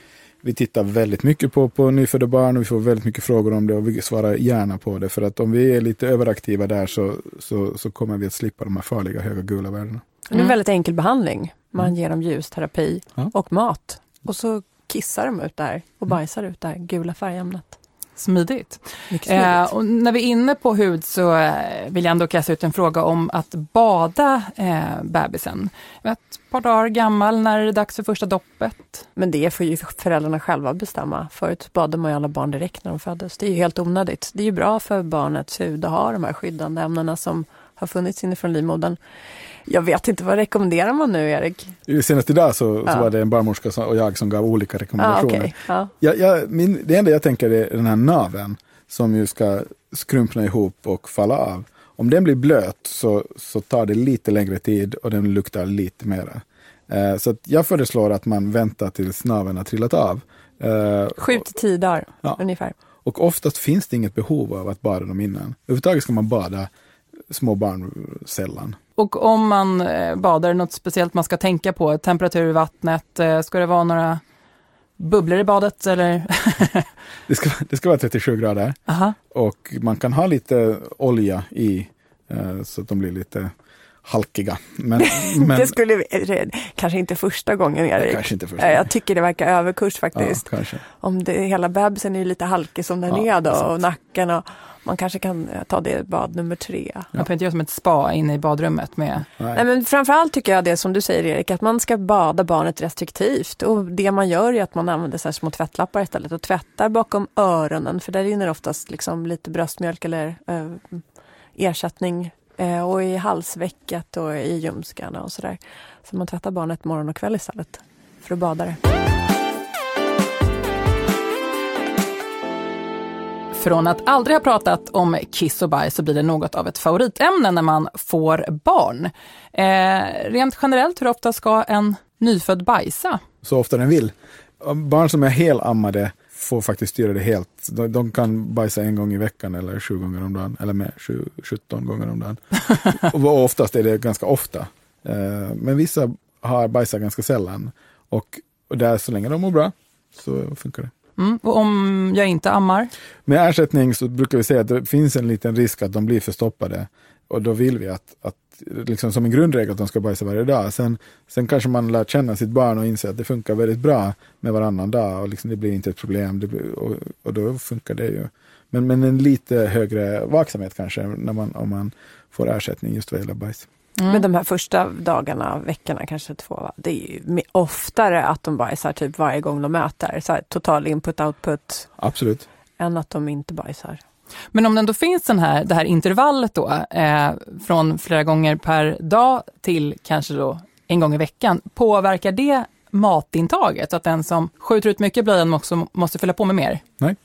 S3: vi tittar väldigt mycket på på nyfödda barn och vi får väldigt mycket frågor om det och vi svarar gärna på det. För att om vi är lite överaktiva där så, så, så kommer vi att slippa de här farliga höga gula värdena. Mm.
S2: Det är en väldigt enkel behandling. Man mm. ger dem ljusterapi ja. och mat. Och så kissar de ut där och mm. bajsar ut det här gula färgämnet.
S1: Smidigt. Eh, och när vi är inne på hud så eh, vill jag ändå kasta ut en fråga om att bada eh, bebisen. Ett par dagar gammal, när är det dags för första doppet?
S2: Men det får ju föräldrarna själva bestämma. Förut badade man ju alla barn direkt när de föddes. Det är ju helt onödigt. Det är ju bra för barnets hud att ha de här skyddande ämnena som har funnits inifrån livmodern. Jag vet inte, vad rekommenderar man nu Erik?
S3: Senast idag så, ja. så var det en barnmorska och jag som gav olika rekommendationer. Ah, okay. ja. Jag, jag, min, det enda jag tänker är den här naven som ju ska skrumpna ihop och falla av. Om den blir blöt så, så tar det lite längre tid och den luktar lite mera. Eh, så jag föreslår att man väntar tills naveln har trillat av.
S2: Eh, Sju till tio dagar ja. ungefär.
S3: Och oftast finns det inget behov av att bada dem innan. Överhuvudtaget ska man bada små barn sällan.
S1: Och om man eh, badar, något speciellt man ska tänka på? Temperatur i vattnet, eh, ska det vara några bubblor i badet eller?
S3: det, ska, det ska vara 37 grader
S1: Aha.
S3: och man kan ha lite olja i eh, så att de blir lite halkiga. Men,
S2: men... det skulle vi, kanske inte första gången Erik.
S3: Kanske inte första
S2: Jag tycker det verkar överkurs faktiskt.
S3: Ja.
S2: Om det, hela bebisen är lite halkig som den ja, är då och nacken och man kanske kan eh, ta det bad nummer tre.
S1: Ja. Man får inte göra som ett spa inne i badrummet med...
S2: Nej. Nej. men framförallt tycker jag det som du säger Erik, att man ska bada barnet restriktivt. Och det man gör är att man använder så här små tvättlappar istället och tvättar bakom öronen, för där rinner oftast liksom lite bröstmjölk eller eh, ersättning eh, och i halsvecket och i ljumskarna och sådär. Så man tvättar barnet morgon och kväll istället för att bada det.
S1: Från att aldrig ha pratat om kiss och bajs så blir det något av ett favoritämne när man får barn. Eh, rent generellt, hur ofta ska en nyfödd bajsa?
S3: Så ofta den vill. Barn som är helammade får faktiskt styra det helt. De, de, kan bajsa en gång i veckan eller sju gånger om dagen, eller mer, 17 gånger om dagen. och oftast är det ganska ofta. Eh, men vissa har bajsat ganska sällan. Och, och där, så länge de mår bra så funkar det.
S1: Mm. Och om jag inte ammar?
S3: Med ersättning så brukar vi säga att det finns en liten risk att de blir förstoppade. Och då vill vi att, att liksom som en grundregel att de ska bajsa varje dag. Sen, sen kanske man lär känna sitt barn och inser att det funkar väldigt bra med varannan dag och liksom det blir inte ett problem. Blir, och, och, då funkar det ju. Men, men en lite högre vaksamhet kanske när man, om man får ersättning just vad gäller bajs.
S2: Mm. Men de här första dagarna, veckorna, kanske två, det är ju oftare att de bajsar typ varje gång de äter. Så här, total input-output.
S3: Absolut.
S2: Än att de inte bajsar.
S1: Men om det ändå finns den här, det här intervallet då, eh, från flera gånger per dag till kanske då en gång i veckan, påverkar det matintaget? Att den som skjuter ut mycket blöjan också måste fylla på med mer?
S3: Nej,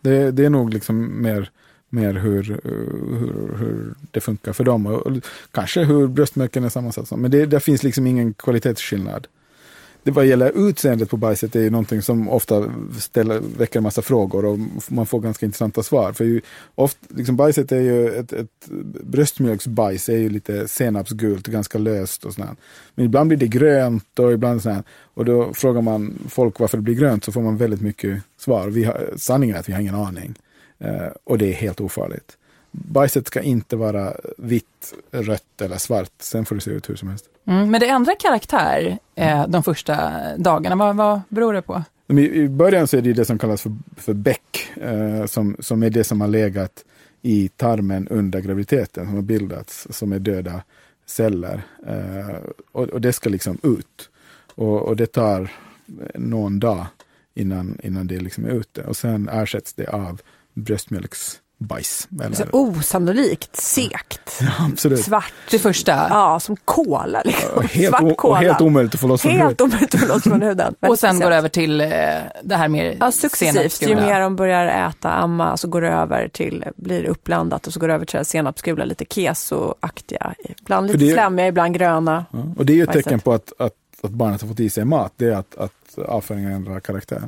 S3: det, det är nog liksom mer mer hur, hur, hur det funkar för dem och, och kanske hur bröstmjölken är sammansatt. Men det, det finns liksom ingen kvalitetsskillnad. Det vad gäller utseendet på bajset är ju någonting som ofta ställer, väcker en massa frågor och man får ganska intressanta svar. För ju, ofta, liksom bajset är ju ett, ett bröstmjölksbajs är ju lite senapsgult, ganska löst och sånt. Men ibland blir det grönt och ibland sånt. Och då frågar man folk varför det blir grönt så får man väldigt mycket svar. Vi har, sanningen är att vi har ingen aning. Eh, och det är helt ofarligt. Bajset ska inte vara vitt, rött eller svart. Sen får det se ut hur som helst.
S1: Mm, men det ändrar karaktär eh, de första dagarna. Vad, vad beror det på?
S3: I början så är det det som kallas för, för bäck, eh, som, som är det som har legat i tarmen under graviditeten, som har bildats, som är döda celler. Eh, och, och, det ska liksom ut. Och, och, det tar någon dag innan, innan det liksom är ute. Och sen ersätts det av bröstmjölks bajs.
S2: Så
S3: Eller,
S2: osannolikt segt.
S3: absolut.
S2: Svart.
S1: Det första.
S2: Ja, som kola. Liksom.
S3: Och helt,
S2: Svart kola.
S3: och helt omöjligt att få loss från huvudet.
S2: Helt omöjligt att få loss från huden.
S1: Och sen går det över till eh, det här mer
S2: Ja, successivt. Ju mer de börjar äta, amma, så går det över till, blir uppblandat och så går det över till senapsgula, lite keso-aktiga. Ibland lite
S3: det-
S2: flämmiga, ibland gröna.
S3: Ja, och det är ju ett
S2: Bajset.
S3: tecken på att, att, att barnet har fått i sig mat. Det är att, att avföringen ändrar karaktär.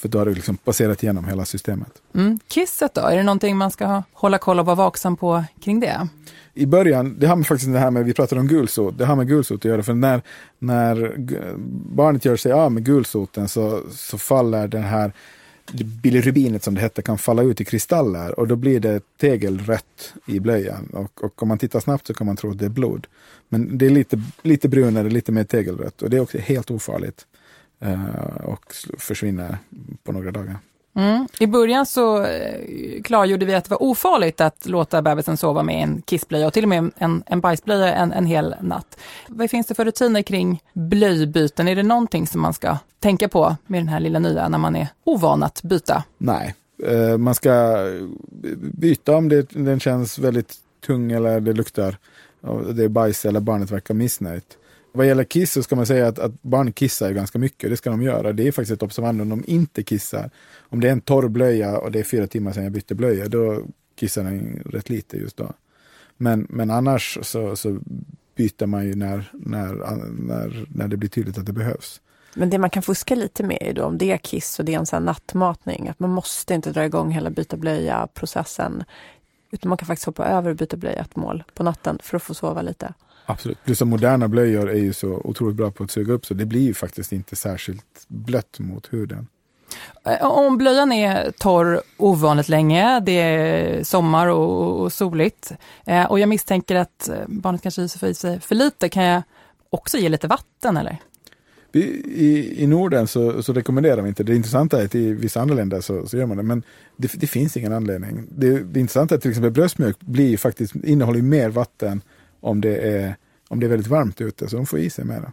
S3: För då har det liksom passerat igenom hela systemet.
S1: Mm. Kisset då, är det någonting man ska hålla koll och vara vaksam på kring det?
S3: I början, det har med faktiskt det här med, vi pratade om gulsot, det har med gulsot att göra. För när, när barnet gör sig av med gulsoten så, så faller den här bilirubinet som det hette kan falla ut i kristaller och då blir det tegelrött i blöjan. Och, och om man tittar snabbt så kan man tro att det är blod. Men det är lite, lite brunare, lite mer tegelrött och det är också helt ofarligt. eh, och försvinner på några dagar.
S1: Mm. I början så eh, klargjorde vi att det var ofarligt att låta bebisen sova med en kissblöja och till och med en, en bajsblöja en, en hel natt. Vad finns det för rutiner kring blöjbyten? Är det någonting som man ska tänka på med den här lilla nya när man är ovan att byta?
S3: Nej, eh, man ska byta om det, den känns väldigt tung eller det luktar, det är bajs eller barnet verkar missnöjt. Vad gäller kiss så ska man säga att, att barn kissar ju ganska mycket, det ska de göra. Det är faktiskt ett observandum om de inte kissar. Om det är en torr blöja och det är fyra timmar sedan jag bytte blöja, då kissar den rätt lite just då. Men, men annars så, så byter man ju när, när, när, när det blir tydligt att det behövs.
S2: Men det man kan fuska lite med är då om det är kiss och det är en sån här nattmatning, att man måste inte dra igång hela byta blöja-processen. Utan man kan faktiskt hoppa över och byta blöja ett mål på natten för att få sova lite.
S3: Absolut. Plus moderna blöjor är ju så otroligt bra på att suga upp så det blir ju faktiskt inte särskilt blött mot huden.
S1: Eh, Om blöjan är torr ovanligt länge, det är sommar och, och soligt eh, och jag misstänker att eh, barnet kanske hyser för i sig för lite, kan jag också ge lite vatten eller?
S3: I, I Norden så, så rekommenderar vi inte. Det intressanta är att i vissa andra länder så, så gör man det. Men det, det finns ingen anledning. Det, det intressanta är att till exempel bröstmjölk blir faktiskt, innehåller ju mer vatten om det, är, om det är väldigt varmt ute. Så de får i sig mer.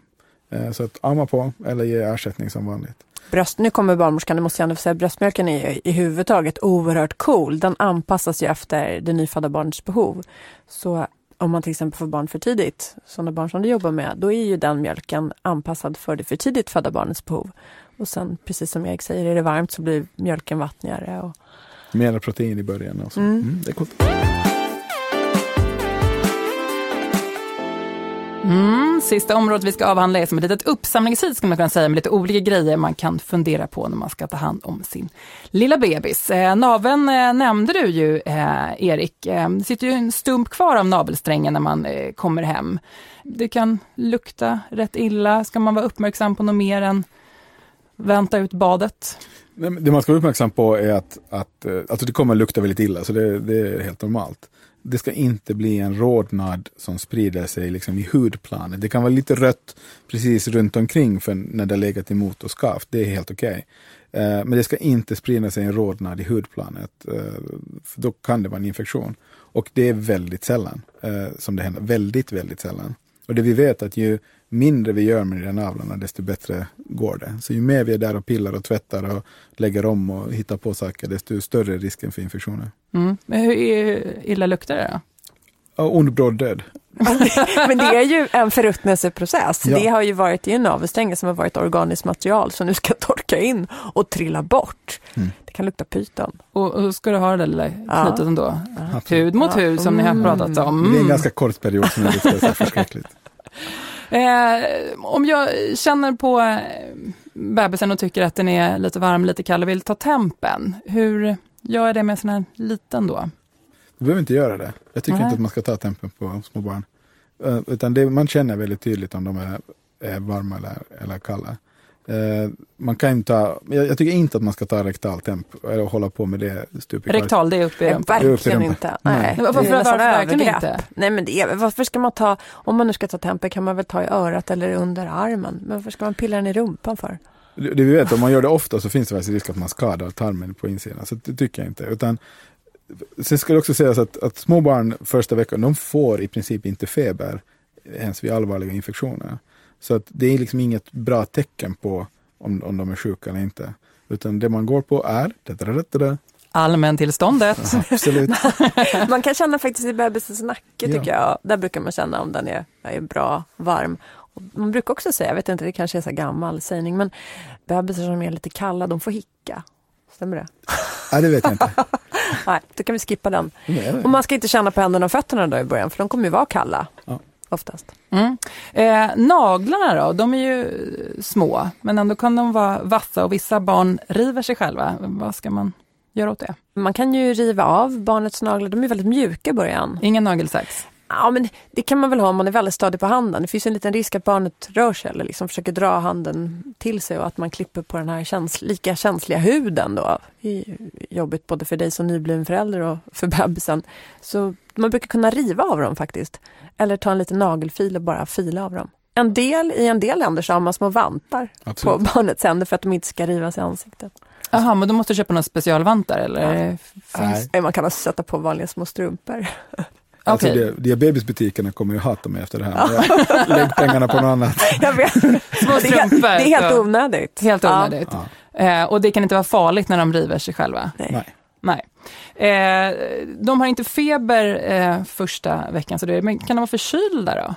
S3: Eh, så att amma på eller ge ersättning som vanligt.
S2: Bröst, nu kommer barnmorskan, det måste jag ändå säga, bröstmjölken är ju i huvudtaget oerhört cool. Den anpassas ju efter det nyfödda barnets behov. Så om man till exempel får barn för tidigt, sådana barn som du jobbar med, då är ju den mjölken anpassad för det för tidigt födda barnets behov. Och sen, precis som Erik säger, är det varmt så blir mjölken vattnigare. Och...
S3: Mer protein i början. Och så.
S2: Mm.
S3: Mm, det är coolt.
S1: Mm, sista området vi ska avhandla är som ett litet uppsamlingshit skulle man kunna säga med lite olika grejer man kan fundera på när man ska ta hand om sin lilla bebis. Eh, naveln eh, nämnde du ju eh, Erik. Eh, det sitter ju en stump kvar av navelsträngen när man eh, kommer hem. Det kan lukta rätt illa. Ska man vara uppmärksam på något mer än vänta ut badet?
S3: Nej, men Det man ska vara uppmärksam på är att, att eh, alltså det kommer lukta väldigt illa, så det, det är helt normalt. Det ska inte bli en rodnad som sprider sig liksom i hudplanet. Det kan vara lite rött precis runt omkring för när det har legat emot och skavt. Det är helt okej. Eh, Men det ska inte sprida sig en rodnad i hudplanet. eh, För då kan det vara en infektion. Och det är väldigt sällan eh, som det händer. Väldigt, väldigt sällan. Och det vi vet att ju mindre vi gör med de där navlarna, desto bättre går det. Så ju mer vi är där och pillar och tvättar och lägger om och hittar på saker, desto större är risken för infektioner.
S1: Mm. Men hur illa luktar det då?
S3: Och ond bråd död.
S2: Men det är ju en förruttnelseprocess.
S3: Ja.
S2: Det har ju varit i en navelstränge som har varit organiskt material som nu ska torka in och trilla bort.
S3: Mm.
S2: Det kan lukta pyton.
S1: Och, och ska du ha det där lilla
S2: Ja.
S1: knytet ändå?
S3: Absolut.
S1: Hud mot
S2: Ja.
S1: hud som ni har
S2: Mm.
S1: pratat om.
S3: Det är en
S1: Mm.
S3: ganska kort period som är lite så förskräckligt.
S1: Eh, om jag känner på eh, bebisen och tycker att den är lite varm, lite kall och vill ta tempen, hur gör jag det med en sån här liten då?
S3: Du behöver inte göra det. Jag tycker
S1: Nej.
S3: inte att man ska ta tempen på små barn. Eh, Utan det, man känner väldigt tydligt om de är, är varma eller, eller kalla. Eh, man kan inte ta, jag, jag tycker inte att man ska ta rektal temp eller hålla på med det stup i.
S1: Rektal, det är uppe i rumpan.
S3: upp i
S2: verkligen
S3: rumpan.
S2: inte.
S3: Nej.
S2: Nej.
S1: Varför-
S2: Det är
S1: varför verkligen inte?
S2: Nej, men det är, varför ska man ta, om man nu ska ta temper kan man väl ta i örat eller under armen. Men varför ska man pilla den i rumpan för?
S3: Det, det vi vet, om man gör det ofta så finns det faktiskt risk att man skadar tarmen på insidan. Så det tycker jag inte. Utan, sen ska det också sägas att, att små barn första veckan, de får i princip inte feber ens vid allvarliga infektioner. Så att det är liksom inget bra tecken på om, om de är sjuka eller inte. Utan det man går på är
S1: allmäntillståndet.
S3: Absolut.
S2: Man kan känna faktiskt i bebisens nacke
S3: Ja.
S2: tycker jag. Där brukar man känna om den är, är bra varm. Och man brukar också säga, jag vet inte, det kanske är så gammal sägning, men bebisar som är lite kalla, de får hicka. Stämmer det?
S3: Nej, det vet jag inte.
S2: Nej, då kan vi skippa den.
S3: Nej,
S2: Och man ska inte känna på händerna och fötterna då i början, för de kommer ju vara kalla.
S3: Ja.
S2: Oftast.
S1: Mm. Eh, naglarna då, de är ju små, men ändå kan de vara vassa och vissa barn river sig själva. Vad ska man göra åt det?
S2: Man kan ju riva av barnets naglar, de är väldigt mjuka i början.
S1: Ingen nagelsax?
S2: Ja, men det kan man väl ha om man är väldigt stadig på handen. Det finns en liten risk att barnet rör sig eller liksom försöker dra handen till sig och att man klipper på den här käns lika känsliga huden då. Det är ju jobbigt både för dig som nybliven förälder och för bebisen. Så man brukar kunna riva av dem faktiskt. Eller ta en liten nagelfil och bara fila av dem. En del, I en del länder så har man små vantar
S3: Absolut.
S2: på barnets händer för att de inte ska rivas i ansiktet.
S1: Jaha, men då måste du köpa några specialvantar eller?
S3: Nej.
S1: Finns...
S2: Eh, Man kan också sätta på vanliga små strumpor.
S3: Alltså,
S1: Okej.
S3: det, diabetesbutikerna kommer ju hata mig efter det här. Lägg pengarna på något annat.
S2: Jag vet.
S1: Små
S2: Det är,
S1: strumpor.
S2: det är helt onödigt.
S1: Helt onödigt.
S3: Ja.
S1: Eh, och det kan inte vara farligt när de river sig själva?
S2: Nej.
S3: Nej.
S1: Eh, de har inte feber eh, första veckan, så det, men kan de vara förkylda då?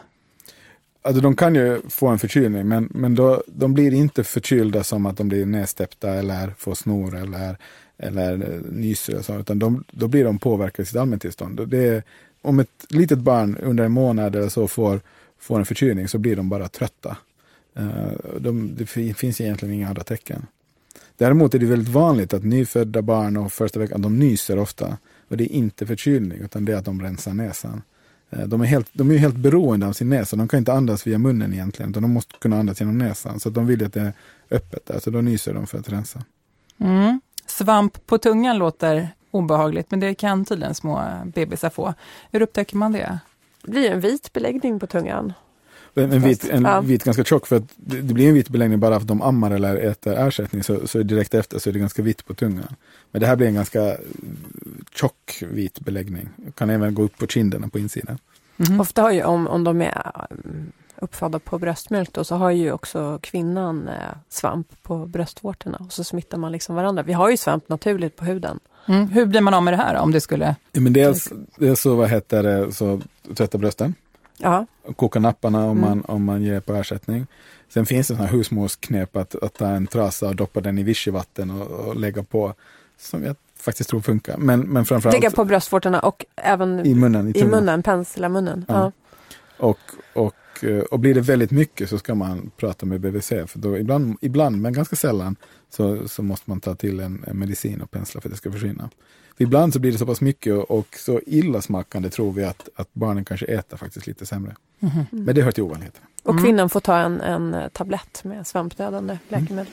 S3: Alltså, de kan ju få en förkylning, men, men då, de blir inte förkylda som att de blir nedstäppta eller får snor eller, eller eh, nyser. Och så, utan de, då blir de påverkade i sitt allmäntillstånd. Det är, om ett litet barn under en månad eller så får, får en förkylning så blir de bara trötta. Eh, de, det finns egentligen inga andra tecken. Däremot är det väldigt vanligt att nyfödda barn och första veckan, de nyser ofta. Och det är inte förkylning, utan det är att de rensar näsan. Eh, de är, helt, de är helt beroende av sin näsa. De kan inte andas via munnen egentligen, utan de måste kunna andas genom näsan. Så att de vill att det är öppet där, så då nyser de för att rensa.
S1: Mm. Svamp på tungan låter obehagligt, men det kan tydligen små bebisar få. Hur upptäcker man det?
S2: Det blir en vit beläggning på tungan.
S3: En, en, vit, en
S2: Ja.
S3: vit ganska tjock, för att det, det blir en vit beläggning bara för att de ammar eller äter ersättning, så, så direkt efter så är det ganska vitt på tungan. Men det här blir en ganska tjock vit beläggning. Kan även gå upp på kinderna på insidan.
S1: Mhm.
S2: Ofta har ju, om, om de är mm, uppfödda på bröstmjölk då, så har ju också kvinnan eh, svamp på bröstvårtorna och så smittar man liksom varandra. Vi har ju svamp naturligt på huden.
S1: Mm. Hur blir man av med det här då, om det skulle...
S3: Ja, Men dels, dels så, vad heter det, så tvätta brösten.
S2: Ja,
S3: koka napparna om,
S2: Mm.
S3: man, om man ger på ersättning. Sen finns det sådana här husmorsknep att, att ta en trasa och doppa den i vichyvatten och, och lägga på, som jag faktiskt tror funkar. Men, men framförallt
S2: lägga på bröstvårtorna och även
S3: i munnen, i
S2: i munnen, pensla munnen.
S3: Ja.
S2: Ja.
S3: Och, och, eh, och blir det väldigt mycket så ska man prata med BVC. För då ibland, ibland men ganska sällan, så, så måste man ta till en, en medicin och pensla för att det ska försvinna. För ibland så blir det så pass mycket och, och så illasmakande tror vi att, att barnen kanske äter faktiskt lite sämre.
S1: Mhm.
S3: Men det hör till ovanligheterna.
S2: Och
S1: Mm.
S2: kvinnan får ta en, en eh, tablett med svampdödande läkemedel.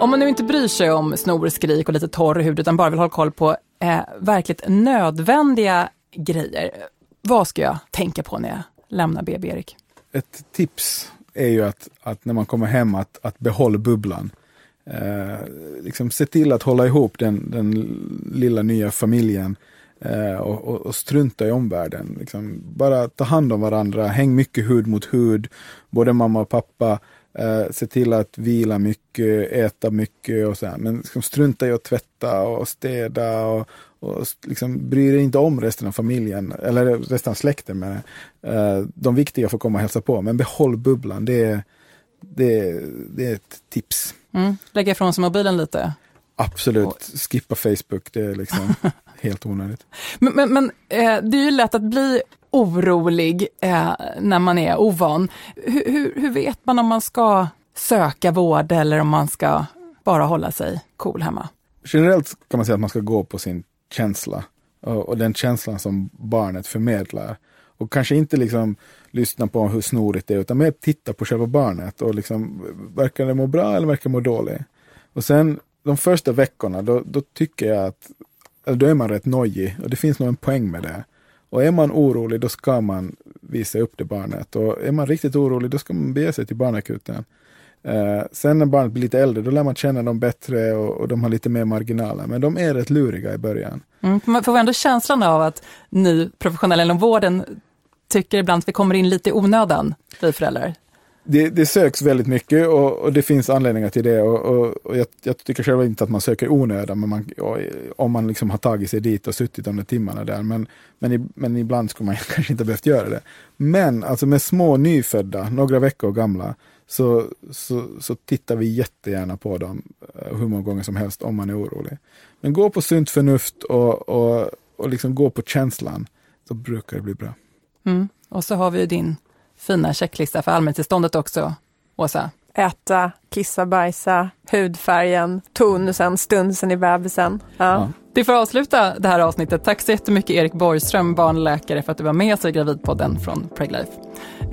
S1: Om man nu inte bryr sig om snor, skrik och lite torr hud, utan bara vill ha koll på eh, verkligt nödvändiga grejer. Vad ska jag tänka på när jag lämnar BB, Erik?
S3: ett tips är ju att, att när man kommer hem att, att behålla bubblan. Eh, liksom se till att hålla ihop den, den lilla nya familjen eh, och, och, och strunta i omvärlden. Liksom, bara ta hand om varandra, häng mycket hud mot hud, både mamma och pappa. Eh, se till att vila mycket, äta mycket och så här. Men liksom, strunta i att tvätta och städa och, och liksom, bry dig inte om resten av familjen, eller resten av släkten. Men, eh, de viktiga får komma och hälsa på, men behåll bubblan. Det är, det, är- det är ett tips.
S1: Mm. Lägga ifrån sig mobilen lite.
S3: Absolut, skippa Facebook, det är liksom helt onödigt.
S1: Men, men, men eh, det är ju lätt att bli orolig eh, när man är ovan. Hur, hur, hur vet man om man ska söka vård eller om man ska bara hålla sig cool hemma?
S3: Generellt kan man säga att man ska gå på sin känsla och, och den känslan som barnet förmedlar. Och kanske inte liksom lyssna på hur snorigt det är, utan mer titta på själva barnet och liksom, verkar det må bra eller verkar det må dåligt? Och sen de första veckorna, då, då tycker jag att, eller då är man rätt nojig och det finns nog en poäng med det. Och är man orolig, då ska man visa upp det barnet. Och är man riktigt orolig, då ska man bege sig till barnakuten. Eh, sen när barnet blir lite äldre, då lär man känna dem bättre och, och de har lite mer marginaler. Men de är rätt luriga i början.
S1: Mm. Man får ändå känslan av att ni professionella inom vården tycker ibland att vi kommer in lite i onödan, vi föräldrar.
S3: det, det, söks väldigt mycket och, och, det finns anledningar till det. Och, och, och jag, jag, tycker själv inte att man söker onödan, men man, om man liksom har tagit sig dit och suttit de där timmarna där. Men, men, men ibland skulle man kanske inte behövt göra det. Men alltså med små nyfödda, några veckor gamla, så, så, så tittar vi jättegärna på dem eh, hur många gånger som helst om man är orolig. Men gå på sunt förnuft och, och, och liksom gå på känslan, så brukar det bli bra.
S1: Mm. Och så har vi ju din fina checklista för allmäntillståndet också, Åsa.
S2: Äta, kissa, bajsa, hudfärgen, tonusen, stunsen i bebisen. Ja. ja.
S1: Det får avsluta det här avsnittet. Tack så jättemycket Erik Borgström, barnläkare, för att du var med oss i Gravidpodden från Preglife.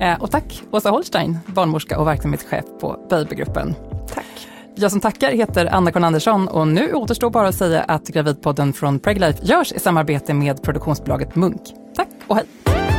S1: Eh, och tack Åsa Holstein, barnmorska och verksamhetschef på Babygruppen.
S2: Tack.
S1: Jag som tackar heter Anna-Karin Andersson och nu återstår bara att säga att Gravidpodden från Preglife görs i samarbete med produktionsbolaget Munk. Tack och hej!